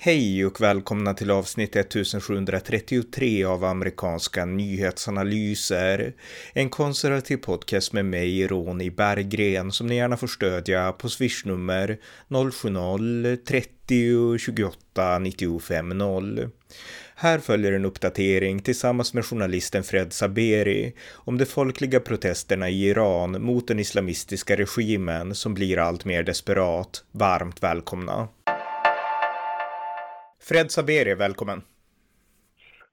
Hej och välkomna till avsnitt 1733 av amerikanska nyhetsanalyser. En konservativ podcast med mig, Ronny Berggren, som ni gärna får stödja på swishnummer 070-30 28 95 0. Här följer en uppdatering tillsammans med journalisten Fred Saberi om de folkliga protesterna i Iran mot den islamistiska regimen som blir allt mer desperat. Varmt välkomna! Fred Saberi, välkommen.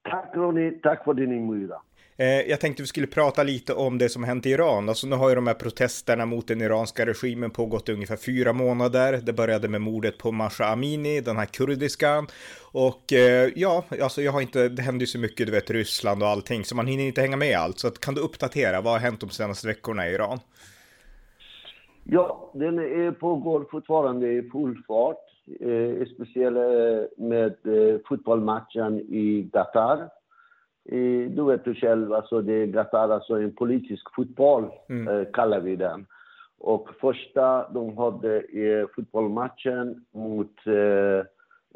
Tack Ronny, tack för din inbjudan. Eh, jag tänkte vi skulle prata lite om det som hänt i Iran. Alltså nu har ju de här protesterna mot den iranska regimen pågått i ungefär fyra månader. Det började med mordet på Masha Amini, den här kurdiska. Och eh, ja, alltså jag har inte, det händer ju så mycket, du vet Ryssland och allting, så man hinner inte hänga med allt. Så att, kan du uppdatera, vad har hänt de senaste veckorna i Iran? Ja, den är, pågår fortfarande i full fart eh, speciellt eh, med eh, fotbollsmatchen i Qatar. Eh, du vet ju själv, alltså det är Qatar, alltså en politisk fotboll mm. eh, kallar vi den. Och första de hade i fotbollsmatchen mot eh,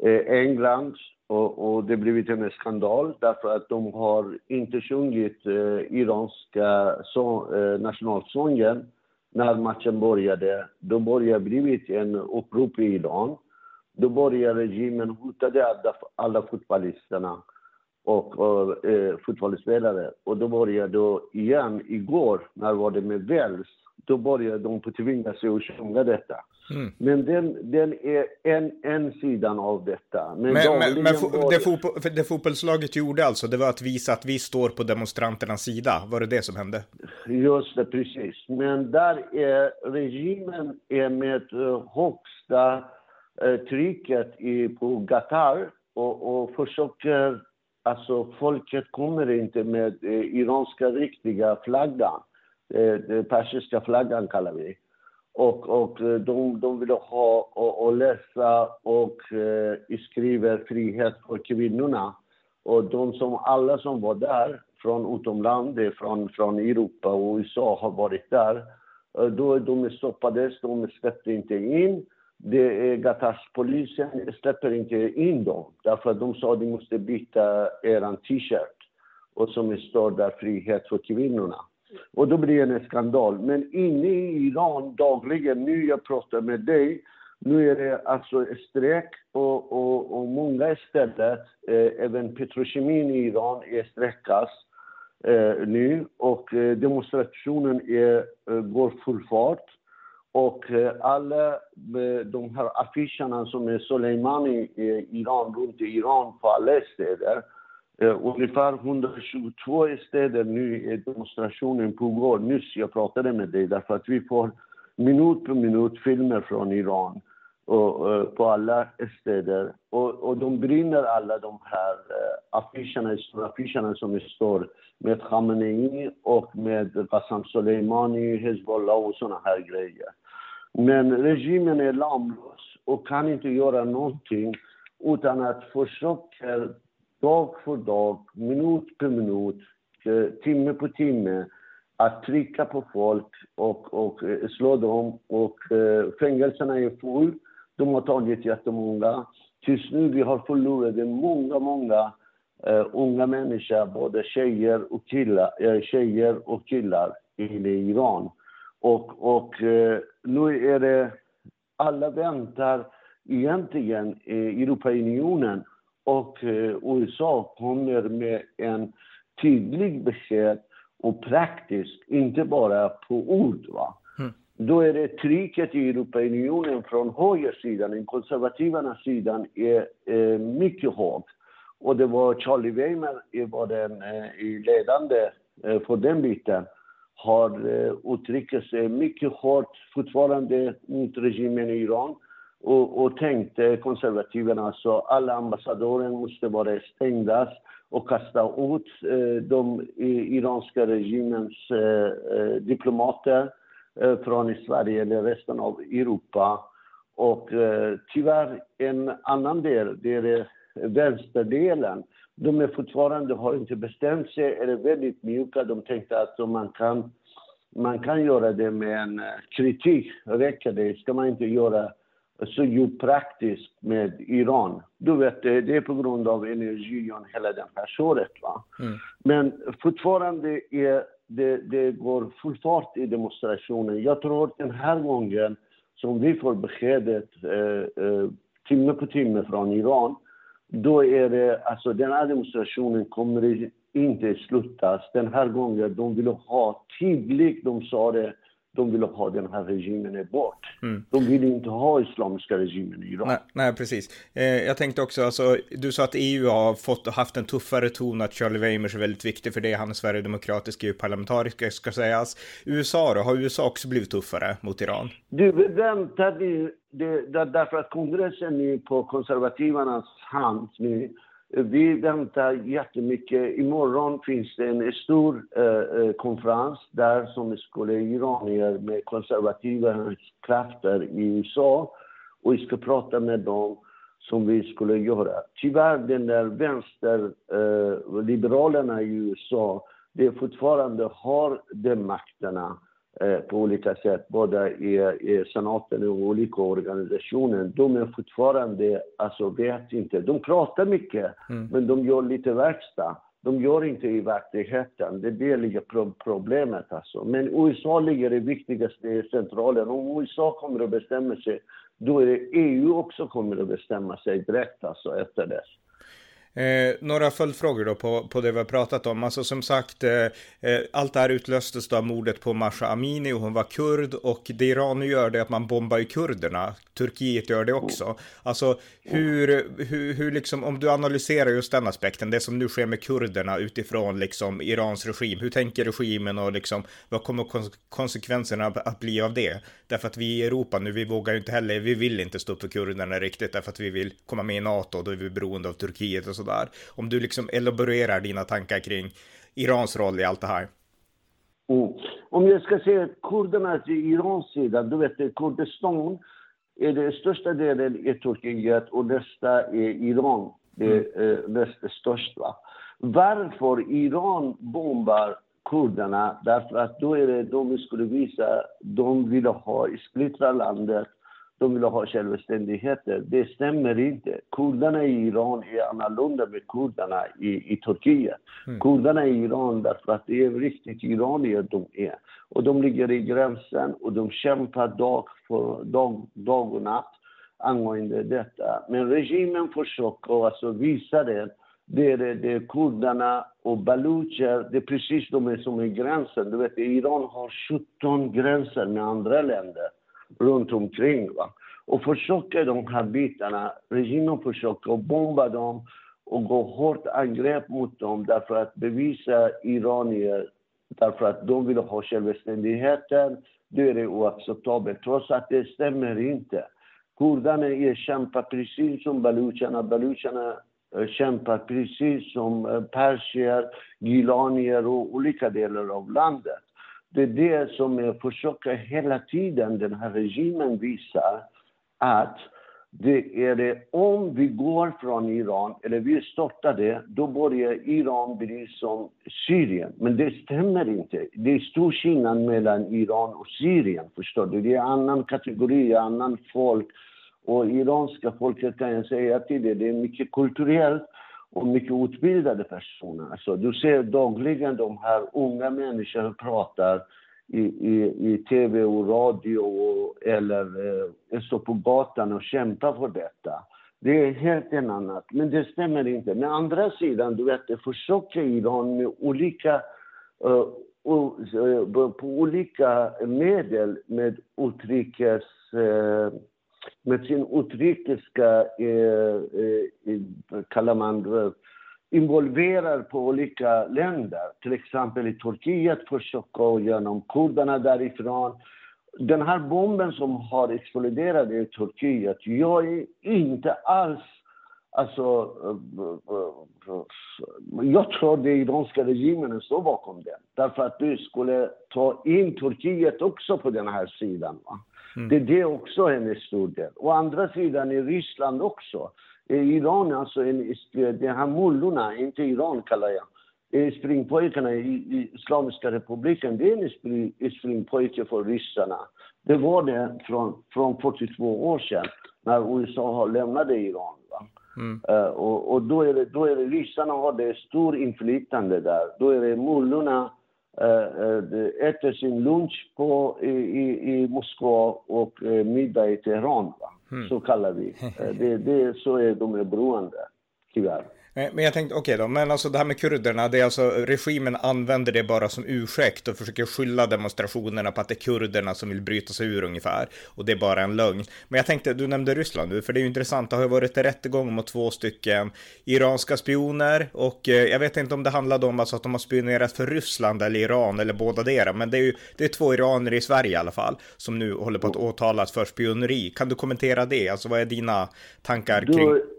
eh, England och, och det blivit en skandal därför att de har inte sjungit eh, iranska så, eh, nationalsången när matchen började. Då började blivit en upprop i Iran då började regimen hotade alla, alla fotbollisterna och, och eh, fotbollsspelare. Och då började då igen igår, när var det med Wales, då började de på tvinga sig att sjunga detta. Mm. Men den, den är en, en sidan av detta. Men, men, men, men det, fotboll, det fotbollslaget gjorde alltså, det var att visa att vi står på demonstranternas sida. Var det det som hände? Just det, precis. Men där är regimen är med högsta Eh, Eh, trycket i, på Qatar och, och försöker... Alltså, folket kommer inte med eh, iranska riktiga flaggan. Eh, persiska flaggan kallar vi. Och, och eh, de, de vill ha och, och läsa och eh, skriver frihet för kvinnorna. Och de som, alla som var där från utomlands, från, från Europa och USA har varit där. Eh, då de stoppades, de släppte inte in det är Gatars-polisen släpper inte in dem därför att de sa att de måste byta er t-shirt och som står där frihet för kvinnorna. Och då blir det en skandal. Men inne i Iran dagligen, nu jag pratar med dig, nu är det alltså strejk och, och, och många ställen, eh, även petrokemin i Iran är strejkas eh, nu och eh, demonstrationen är, eh, går full fart. Och eh, alla eh, de här affischerna som är Soleimani i Iran, runt i Iran på alla städer. Ungefär 122 städer nu är demonstrationen pågår. Nyss jag pratade med dig därför att vi får minut på minut filmer från Iran och, på alla städer. Och, och de brinner alla de här affischerna, affischerna som står med Khamenei och med Qassam Soleimani, Hezbollah och såna här grejer. Men regimen är lamlös och kan inte göra någonting utan att försöka dag för dag, minut för minut, eh, timme på timme att trycka på folk och, och eh, slå dem. Och eh, fängelserna är full. De har tagit jättemånga. Tills nu vi har förlorat många, många uh, unga människor, både tjejer och killar, uh, tjejer och killar i Iran. Och, och eh, nu är det, alla väntar egentligen eh, Europaunionen och eh, USA kommer med en tydlig besked och praktiskt, inte bara på ord. Va? Mm. Då är det trycket i Europaunionen från högersidan, den konservativa sidan, är eh, mycket hårt. Och det var Charlie Weimar var den eh, ledande eh, för den biten har eh, uttryckt sig mycket hårt fortfarande mot regimen i Iran och, och tänkte konservativerna alltså alla ambassadörer måste vara stängda och kasta ut eh, de iranska regimens eh, eh, diplomater eh, från Sverige eller resten av Europa. Och eh, tyvärr en annan del, det är eh, vänsterdelen de är fortfarande, har inte bestämt sig, är väldigt mjuka. De tänkte att man kan, man kan göra det med en eh, kritik, räcker det? Ska man inte göra så djupt praktiskt med Iran. Du vet, det är på grund av energin hela det här såret. Va? Mm. Men fortfarande är det, det går full fart i demonstrationen. Jag tror den här gången som vi får beskedet eh, eh, timme på timme från Iran, då är det, alltså den här demonstrationen kommer inte slutas. Den här gången de vill ha tydligt, de sa det, de vill ha den här regimen bort. Mm. De vill inte ha islamiska regimen i Iran. Nej, nej precis. Eh, jag tänkte också, alltså, du sa att EU har fått haft en tuffare ton, att Charlie Weimers är väldigt viktig för det. Han är sverigedemokratisk EU-parlamentariker ska sägas. USA då, har USA också blivit tuffare mot Iran? Du, vi väntar det, det, därför att kongressen är på konservativernas hand nu vi väntar jättemycket. Imorgon finns det en stor eh, eh konferens där som skulle iranier med konservativa krafter i USA och vi ska prata med dem som vi skulle göra. Tyvärr den där vänsterliberalerna eh, i USA, det fortfarande har de makterna på olika sätt, både i, i senaten och olika organisationer. De är fortfarande, alltså vet inte, de pratar mycket, mm. men de gör lite verkstad. De gör inte i verkligheten. Det är det ligger problemet alltså. Men USA ligger det viktigaste i centralen. Om USA kommer att bestämma sig, då är det EU också kommer att bestämma sig direkt alltså efter det. Eh, några följdfrågor då på, på det vi har pratat om. Alltså som sagt, eh, eh, allt det här utlöstes då av mordet på Masha Amini och hon var kurd och det Iran nu gör det är att man bombar ju kurderna. Turkiet gör det också. Alltså hur, hur, hur liksom, om du analyserar just den aspekten, det som nu sker med kurderna utifrån liksom Irans regim. Hur tänker regimen och liksom vad kommer konsekvenserna att bli av det? Därför att vi i Europa nu, vi vågar ju inte heller, vi vill inte stå upp för kurderna riktigt därför att vi vill komma med i NATO, och då är vi beroende av Turkiet och sådär. Om du liksom elaborerar dina tankar kring Irans roll i allt det här. Mm. Om jag ska säga kurderna till Irans sida, du vet Kurdistan är det största delen i Turkiet och nästa är Iran. Det är mm. näst störst. Va? Varför Iran bombar kurderna? Därför att då är det de skulle visa, de vill ha splittra landet de vill ha självständighet. Det stämmer inte. Kurderna i Iran är annorlunda med kurderna i, i Turkiet. Mm. Kurderna i Iran, därför att det är riktigt iranier de är. Och de ligger i gränsen och de kämpar dag, för, dag, dag och natt angående detta. Men regimen försöker alltså visa det. Det är, det är kurderna och balucher, det är precis de som är gränsen. Du vet, Iran har 17 gränser med andra länder runt omkring. Va? Och försöker de här bitarna, regimen försöker bomba dem och gå hårt angrepp mot dem därför att bevisa iranier, därför att de vill ha självständigheten, då är det oacceptabelt, trots att det stämmer inte. Kurderna är eh, kämpar precis som balucherna, balucherna kämpar precis som persier, gilanier och olika delar av landet. Det är det som jag försöker hela tiden, den här regimen visar, att det är det, om vi går från Iran, eller vi störtar det, då börjar Iran bli som Syrien. Men det stämmer inte. Det är stor skillnad mellan Iran och Syrien, förstår du? Det är annan kategori, annan folk. Och iranska folket kan jag säga till dig, det är mycket kulturellt och mycket utbildade personer. Alltså, du ser dagligen de här unga människorna pratar i, i, i tv och radio och, eller eh, står på gatan och kämpar för detta. Det är helt en annat. Men det stämmer inte. Men andra sidan, du vet, det försöker Iran med olika uh, uh, på olika medel med utrikes uh, med sin utrikiska, eh, eh, kallar man involverar på olika länder. Till exempel i Turkiet försöker genom kurderna därifrån. Den här bomben som har exploderat i Turkiet, jag är inte alls Alltså, eh, eh, eh, jag tror det iranska regimen står bakom det. Därför att du skulle ta in Turkiet också på den här sidan. Mm. Det är det också en stor del. Å andra sidan i Ryssland också. Iran, alltså en, de här mullorna, inte Iran kallar jag, springpojkarna i, i Islamiska republiken, det är en springpojke för ryssarna. Det var det från, från 42 år sedan. när USA har lämnat Iran. Mm. Uh, och, och, då är det, då är det ryssarna har det stor inflytande där. Då är det mullorna äter sin lunch på, i, i, Moskva och uh, middag i Teheran. Mm. Så kallar vi det. det. Så är de beroende, tyvärr. Men jag tänkte, okej okay då, men alltså det här med kurderna, det är alltså regimen använder det bara som ursäkt och försöker skylla demonstrationerna på att det är kurderna som vill bryta sig ur ungefär. Och det är bara en lögn. Men jag tänkte, du nämnde Ryssland nu, för det är ju intressant, det har ju varit en rättegång mot två stycken iranska spioner och eh, jag vet inte om det handlade om alltså att de har spionerat för Ryssland eller Iran eller båda dera, men det är ju det är två iranier i Sverige i alla fall som nu håller på att åtalas för spioneri. Kan du kommentera det? Alltså vad är dina tankar kring? Du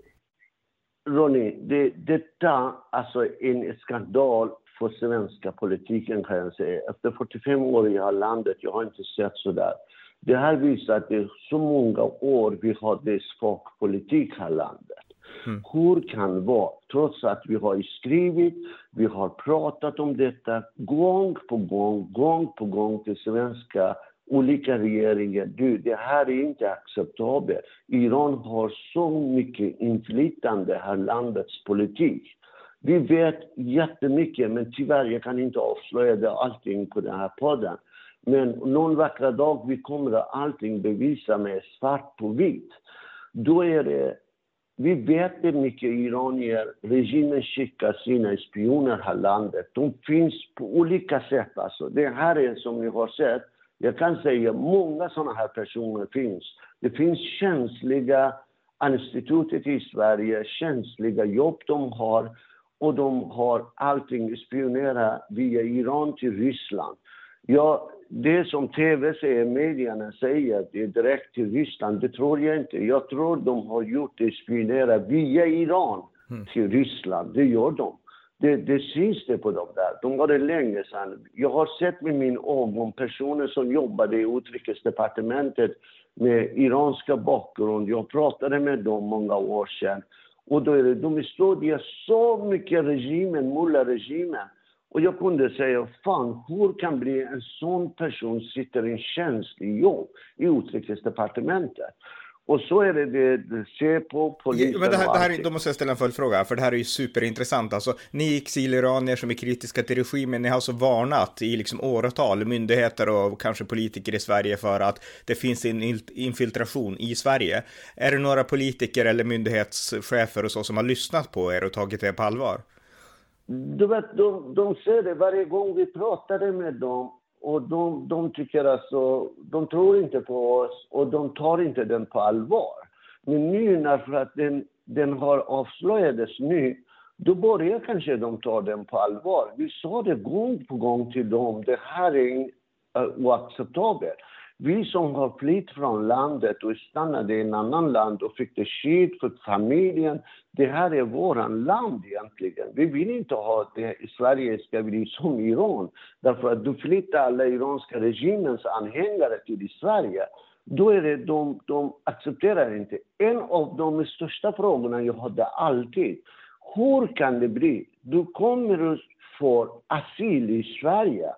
Ronny, det, detta alltså en skandal för svenska politiken kan jag säga. Efter 45 år i det här landet, jag har inte sett så där. Det här visar att det är så många år vi har det svag politik här landet. Mm. Hur kan det vara, trots att vi har skrivit, vi har pratat om detta gång på gång, gång på gång till svenska olika regeringar, du, det här är inte acceptabelt. Iran har så mycket inflytande här landets politik. Vi vet jättemycket, men tyvärr, jag kan inte avslöja det, allting på den här podden. Men någon vackra dag vi kommer att allting bevisa med svart på vitt. Då är det vi vet hur mycket iranier regimen skickar sina spioner här landet. De finns på olika sätt. Alltså. Det här är som vi har sett jag kan säga många sådana här personer finns. Det finns känsliga institutet i Sverige, känsliga jobb de har och de har allting spionerat via Iran till Ryssland. Ja, det som tv säger, medierna säger, det är direkt till Ryssland, det tror jag inte. Jag tror de har gjort det, spionerat via Iran mm. till Ryssland. Det gör de. Det, det syns det på dem där. De var det länge sedan. Jag har sett med min ögon personer som jobbade i utrikesdepartementet med iranska bakgrund. Jag pratade med dem många år sedan. Och då är det, de stödjer så mycket regimen, mulla-regimen. Och jag kunde säga, fan, hur kan bli en sån person sitter i en känslig jobb i utrikesdepartementet? Och så är det, det Säpo, polisen Men det här, det här, Då måste jag ställa en följdfråga, för det här är ju superintressant. Alltså, ni exiliranier som är kritiska till regimen, ni har alltså varnat i liksom åratal, myndigheter och kanske politiker i Sverige för att det finns en infiltration i Sverige. Är det några politiker eller myndighetschefer och så som har lyssnat på er och tagit er på allvar? Du vet, de, de säger det varje gång vi pratade med dem och de, de tycker alltså, de tror inte på oss och de tar inte den på allvar. Men nu när för att den, den har avslöjats nu, då börjar kanske de ta den på allvar. Vi sa det gång på gång till dem, det här är eh, oacceptabelt. Vi som har flytt från landet och stannade i en annan land och fick det skydd för familjen. Det här är våran land egentligen. Vi vill inte ha det i Sverige ska bli som Iran. Därför att du flyttar alla iranska regimens anhängare till Sverige. Då är det, de, de accepterar inte. En av de största frågorna jag hade alltid. Hur kan det bli? Du kommer att få asyl i Sverige.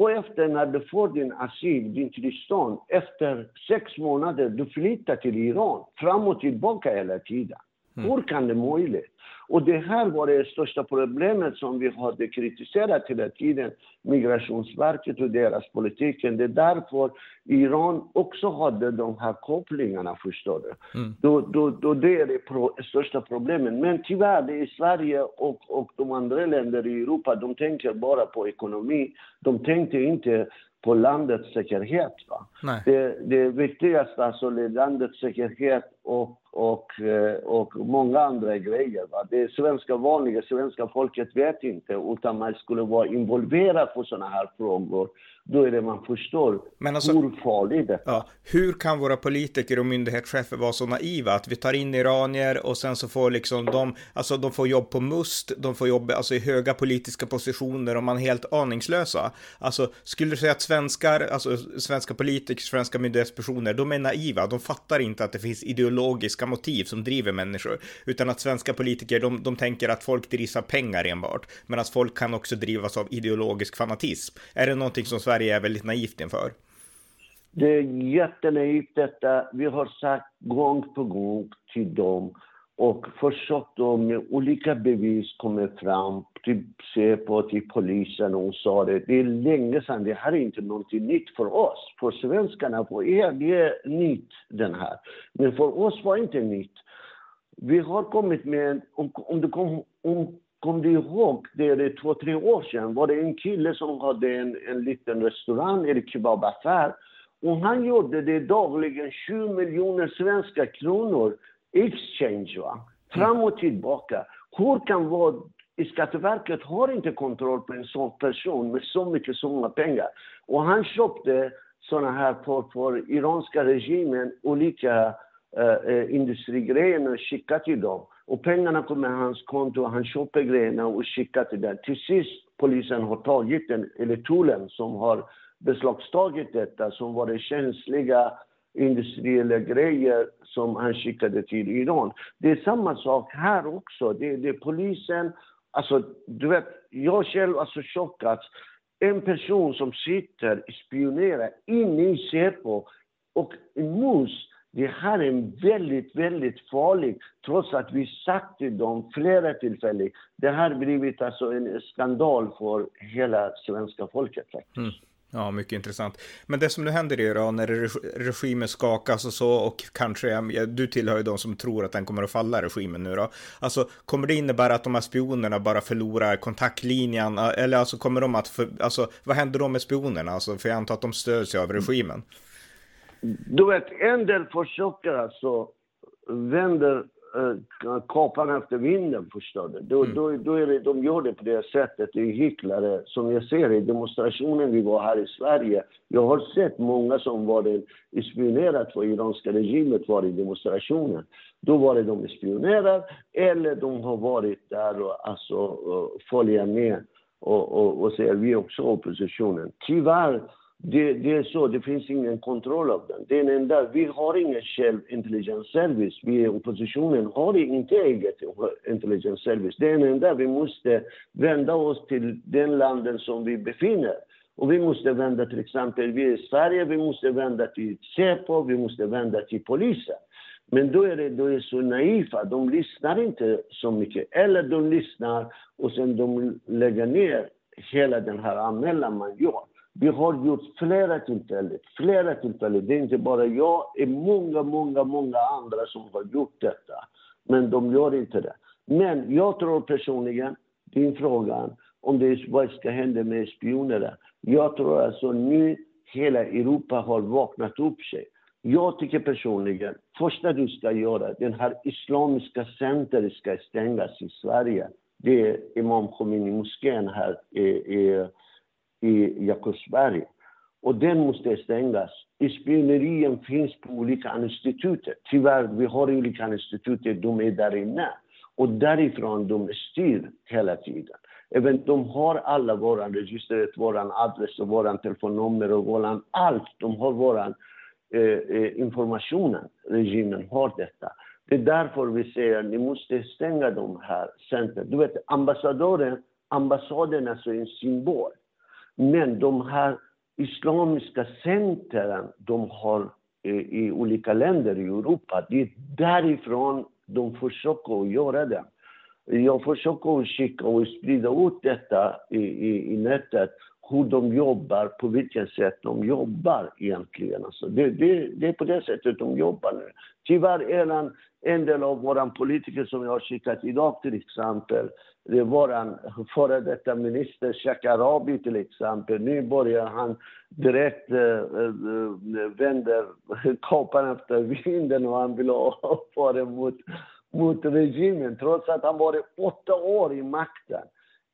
Och efter när du får din asyl, din tillstånd, efter sex månader, du flyttar till Iran, fram och tillbaka hela tiden. Mm. Hur kan det möjligt? Och det här var det största problemet som vi hade kritiserat hela tiden, Migrationsverket och deras politik. Det är därför Iran också hade de här kopplingarna, förstår du. Mm. Då, då, då det är det pro, största problemet. Men tyvärr, det är Sverige och, och de andra länderna i Europa, de tänker bara på ekonomi. De tänkte inte på landets säkerhet. Va? Det, det viktigaste alltså landets säkerhet och och, eh, och många andra grejer. Va? Det svenska vanliga svenska folket vet inte, utan man skulle vara involverad på sådana här frågor då är det man förstår Men alltså, hur farligt det är. Ja, hur kan våra politiker och myndighetschefer vara så naiva att vi tar in iranier och sen så får liksom de, alltså de får jobb på MUST, de får jobb alltså i höga politiska positioner och man är helt aningslösa. Alltså skulle du säga att svenskar, alltså svenska politiker, svenska myndighetspersoner, de är naiva, de fattar inte att det finns ideologiska motiv som driver människor, utan att svenska politiker, de, de tänker att folk drivs av pengar enbart, men att folk kan också drivas av ideologisk fanatism. Är det någonting som Sverige är väldigt naivt inför. Det är jättenaivt detta. Vi har sagt gång på gång till dem och försökt dem med olika bevis komma fram typ till Säpo, till polisen och sa det. Det är länge sedan, det här är inte någonting nytt för oss. För svenskarna, för er, det är nytt den här. Men för oss var det inte nytt. Vi har kommit med, om, om du kom, om, kom du ihåg, det är två, tre år sedan var det en kille som hade en, en liten restaurang, eller kebabaffär. Och han gjorde det dagligen 7 miljoner svenska kronor exchange, va? fram och tillbaka. Hur kan vara Skatteverket har inte kontroll på en sån person med så mycket summa pengar. Och han köpte såna här för, för iranska regimen olika eh, eh industrigrejer och skickade till dem. Och pengarna kommer hans konto, han köper grejerna och skickar till det. Till sist polisen har tagit den, eller tullen som har beslagtagit detta, som var det känsliga industriella grejer som han skickade till Iran. Det är samma sak här också. Det, det är polisen, alltså du vet, jag själv har så chockats. En person som sitter och spionerar inne i Säpo och mus det här är väldigt, väldigt farligt, trots att vi sagt till dem flera tillfällen. Det här har blivit alltså en skandal för hela svenska folket faktiskt. Mm. Ja, mycket intressant. Men det som nu händer i Iran när regimen skakas och så och kanske, du tillhör ju de som tror att den kommer att falla, regimen nu då. Alltså, kommer det innebära att de här spionerna bara förlorar kontaktlinjen? Eller alltså kommer de att, för, alltså vad händer då med spionerna? Alltså, för jag antar att de stöds av regimen. Du vet, en del försöker alltså vänder eh, kapan efter vinden, förstår du. Då, mm. då, då är det, de gör det på det sättet, det är hycklare. Som jag ser i demonstrationen vi var här i Sverige, jag har sett många som var spionerat för iranska regimet var i demonstrationen. Då var det de spionerar eller de har varit där och alltså, följer med och, och, och säger vi är också oppositionen. Tyvärr det, det, är så, det finns ingen kontroll av den. Den enda, vi har ingen själv intelligence service. Vi i oppositionen har inte eget intelligence service. Det är den enda, vi måste vända oss till den landen som vi befinner. Och vi måste vända till exempel, vi är i Sverige, vi måste vända till Säpo, vi måste vända till polisen. Men då är det då är så naiva, de lyssnar inte så mycket. Eller de lyssnar och sen de lägger ner hela den här anmälan man gör. Vi har gjort flera tillfällen, flera tillfällen. Det är inte bara jag, det är många, många, många andra som har gjort detta. Men de gör inte det. Men jag tror personligen, din fråga, om det är vad ska hända med spionerna. Jag tror alltså nu hela Europa har vaknat upp sig. Jag tycker personligen, första du ska göra, den här islamiska centret ska stängas i Sverige. Det är Imam Khomeini-moskén här i, i i Jakobsberg. Och den måste stängas. Spionerien finns på olika institut. Tyvärr, vi har olika institut, de är där inne. Och därifrån de styr hela tiden. Även de har alla våra register, våran adress, våran telefonnummer och våran allt. De har våran eh, eh, informationen. Regimen har detta. Det är därför vi säger att ni måste stänga de här centren. Du vet, ambassadören, ambassaden är alltså en symbol. Men de här islamiska centren de har eh, i olika länder i Europa, det är därifrån de försöker att göra det. Jag försöker att skicka och sprida ut detta i, i, i nätet, hur de jobbar, på vilket sätt de jobbar egentligen. Alltså det, det, det är på det sättet de jobbar nu. Tyvärr är en, en del av våra politiker som jag har skickat idag till exempel, det är vår före detta minister Shekarabi till exempel. Nu börjar han direkt äh, äh, vänder kapan efter vinden och han vill ha mot, mot regimen trots att han varit åtta år i makten.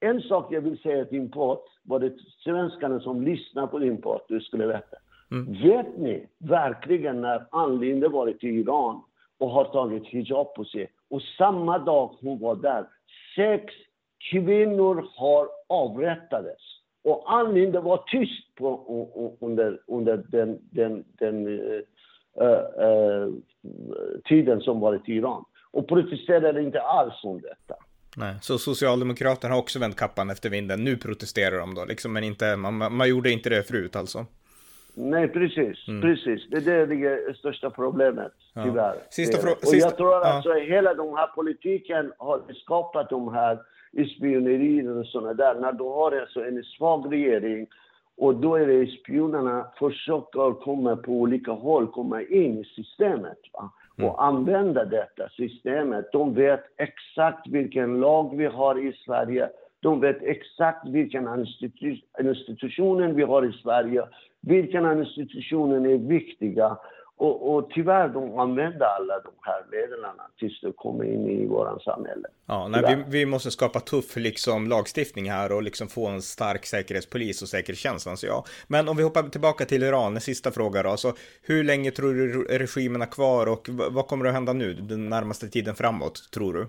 En sak jag vill säga till import, det svenskarna som lyssnar på import, du skulle veta. Mm. Vet ni verkligen när Ann Linde varit i Iran och har tagit hijab på sig och samma dag hon var där sex kvinnor har avrättades. Och Ann Linde var tyst på, under, under den, den, den uh, uh, tiden som varit i Iran. Och protesterade inte alls om detta. Nej, så Socialdemokraterna har också vänt kappan efter vinden. Nu protesterar de då, liksom, men inte, man, man gjorde inte det förut alltså? Nej, precis. Mm. Precis. Det är det, största problemet, ja. tyvärr. Sista frågan. Och jag tror att ja. alltså, hela den här politiken har skapat de här spionerier och sådana där. När du har alltså en svag regering och då är det spionerna försöker komma på olika håll, komma in i systemet. Va? Mm. och använda detta systemet. De vet exakt vilken lag vi har i Sverige. De vet exakt vilken institu institutioner vi har i Sverige. Vilka institutioner är viktiga. Och, och tyvärr, de använder alla de här medlen tills de kommer in i vårt samhälle. Ja, nej, vi, vi, måste skapa tuff liksom, lagstiftning här och liksom få en stark säkerhetspolis och säkerhetstjänst, anser jag. Men om vi hoppar tillbaka till Iran, en sista fråga då. Alltså, hur länge tror du regimen är kvar och vad kommer att hända nu den närmaste tiden framåt, tror du?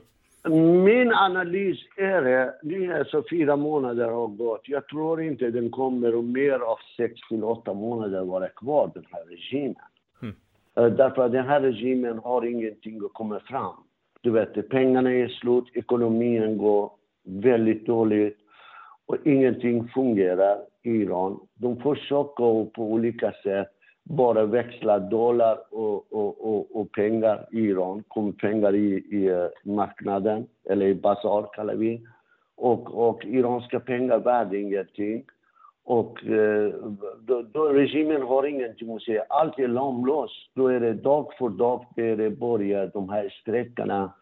Min analys är det, nu är så fyra månader har gått. Jag tror inte den kommer mer av sex till åtta månader vara kvar, den här regimen. Eh, därför att den här regimen har ingenting att komma fram. Du vet, pengarna är slut, ekonomin går väldigt dåligt och ingenting fungerar i Iran. De försöker på olika sätt bara växla dollar och, och, och, och pengar i Iran, kom pengar i, i eh, marknaden, eller i basar kallar vi. Och, och iranska pengar värd ingenting. Och eh, då, då, regimen har ingenting att säga. Allt är lamlöst. Då är det dag för dag där det börjar de här sträckorna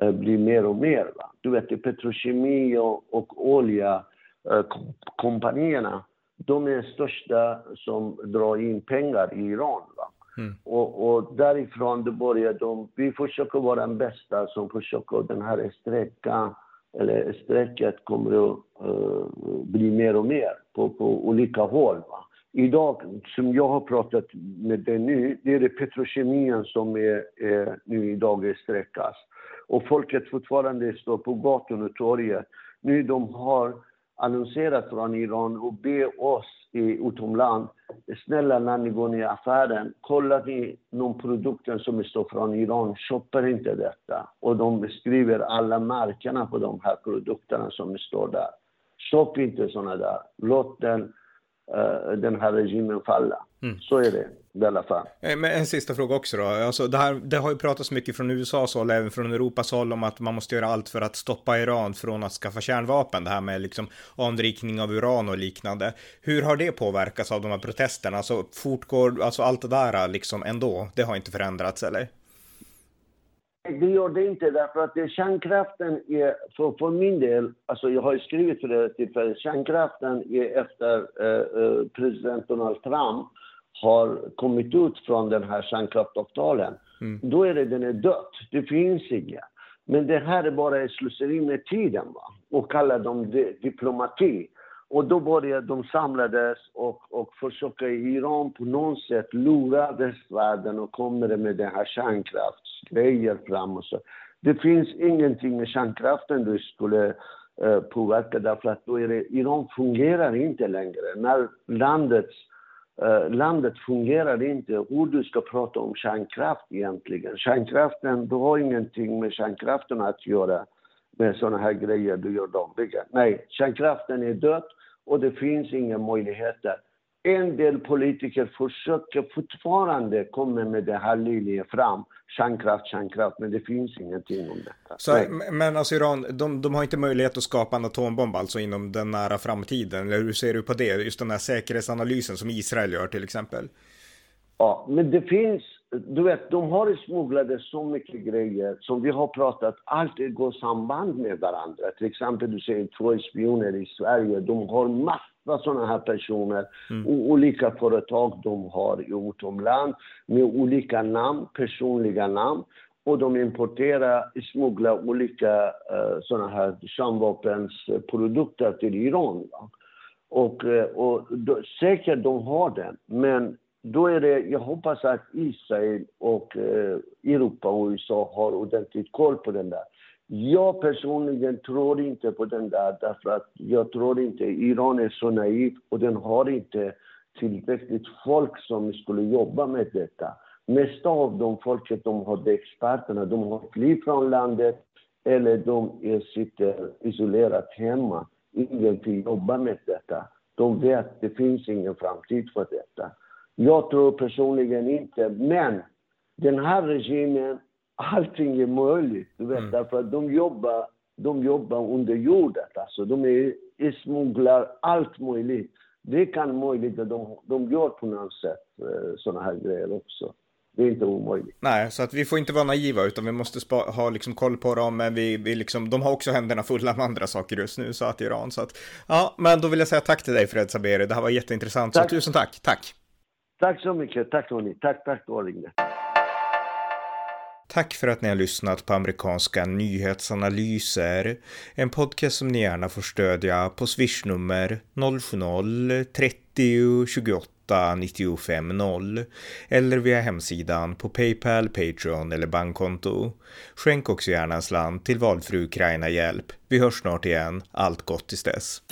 eh, bli mer och mer. Va? Du vet, Petrokemi och, och olja, eh, kompanierna, de är största som drar in pengar i Iran. Va? Mm. Och, och, därifrån det börjar de, vi försöker vara den bästa som försöker den här sträckan eller strecket kommer att uh, bli mer och mer på, på olika håll. Va? Idag, som jag har pratat med dig nu, det är det petrokemin som är, är nu idag är sträckas. Och folket fortfarande står på gatorna och torget. Nu de har annonserat från Iran och be oss i utomland, snälla när ni går ner i affären, kollar ni någon produkt som står från Iran, köper inte detta. Och de beskriver alla märkena på de här produkterna som står där. Köp inte sådana där. Låt den, den här regimen falla. Mm. Så är det i alla fall. Eh, men en sista fråga också då. Alltså det, här, det har ju pratats mycket från USAs håll, även från Europas håll, om att man måste göra allt för att stoppa Iran från att skaffa kärnvapen. Det här med liksom anrikning av uran och liknande. Hur har det påverkats av de här protesterna? Alltså fortgår, alltså allt det där liksom ändå, det har inte förändrats eller? Det gör det inte därför att det, kärnkraften är, för, för min del, alltså jag har ju skrivit för det tillfället, kärnkraften är efter eh, eh president Donald Trump har kommit ut från den här kärnkraftavtalen, mm. då är det den är död. Det finns inget. Men det här är bara ett slöseri med tiden va? och kallar dem diplomati. Och då började de samlades och, och försöka i Iran på något sätt lura västvärlden och kommer med den här kärnkraftsgrejer fram och så. Det finns ingenting med kärnkraften du skulle eh, påverka därför att då är det, Iran fungerar inte längre. När landets eh, landet fungerar inte hur du ska prata om kärnkraft egentligen. Kärnkraften, du har ingenting med kärnkraften att göra med sådana här grejer du gör dagligen. Nej, kärnkraften är död och det finns inga möjligheter. En del politiker försöker fortfarande komma med den här linjen fram. Kärnkraft, kärnkraft, men det finns ingenting om detta. Så, men alltså Iran, de, de, har inte möjlighet att skapa en atombomb alltså inom den nära framtiden? Eller hur ser du på det? Just den här säkerhetsanalysen som Israel gör till exempel? Ja, men det finns, du vet, de har smugglat så mycket grejer som vi har pratat, allt går samband med varandra. Till exempel, du säger två spioner i Sverige, de har massor vad sådana här personer mm. och olika företag de har utomlands med olika namn, personliga namn. Och de importerar, smugglar olika uh, sådana här kärnvapensprodukter till Iran. Och, uh, och då, säkert de har den, men då är det, jag hoppas att Israel och eh, Europa och USA har ordentligt koll på den där. Jag personligen tror inte på den där, därför att jag tror inte Iran är så naiv och den har inte tillräckligt folk som skulle jobba med detta. Mesta av de folket, de har experterna, de har flytt från landet eller de sitter isolerat hemma. Ingen vill jobba med detta. De vet att det finns ingen framtid för detta. Jag tror personligen inte, men den här regimen, allting är möjligt. Du vet, mm. därför att de jobbar, de jobbar under jorden. Alltså, de är, smugglar allt möjligt. Det kan möjligt att de, de gör på något sätt eh, sådana här grejer också. Det är inte omöjligt. Nej, så att vi får inte vara naiva utan vi måste ha liksom koll på dem. Men vi, vi liksom, de har också händerna fulla med andra saker just nu, så att Iran. Så att, ja, men då vill jag säga tack till dig Fred Saberi. Det här var jätteintressant. Tack. Så tusen tack. Tack. Tack så mycket. Tack Tony. Tack, tack för att Tack för att ni har lyssnat på amerikanska nyhetsanalyser. En podcast som ni gärna får stödja på swishnummer 070-30 28 95 0 eller via hemsidan på Paypal, Patreon eller bankkonto. Skänk också gärna en slant till valfri Ukraina-hjälp. Vi hörs snart igen. Allt gott tills dess.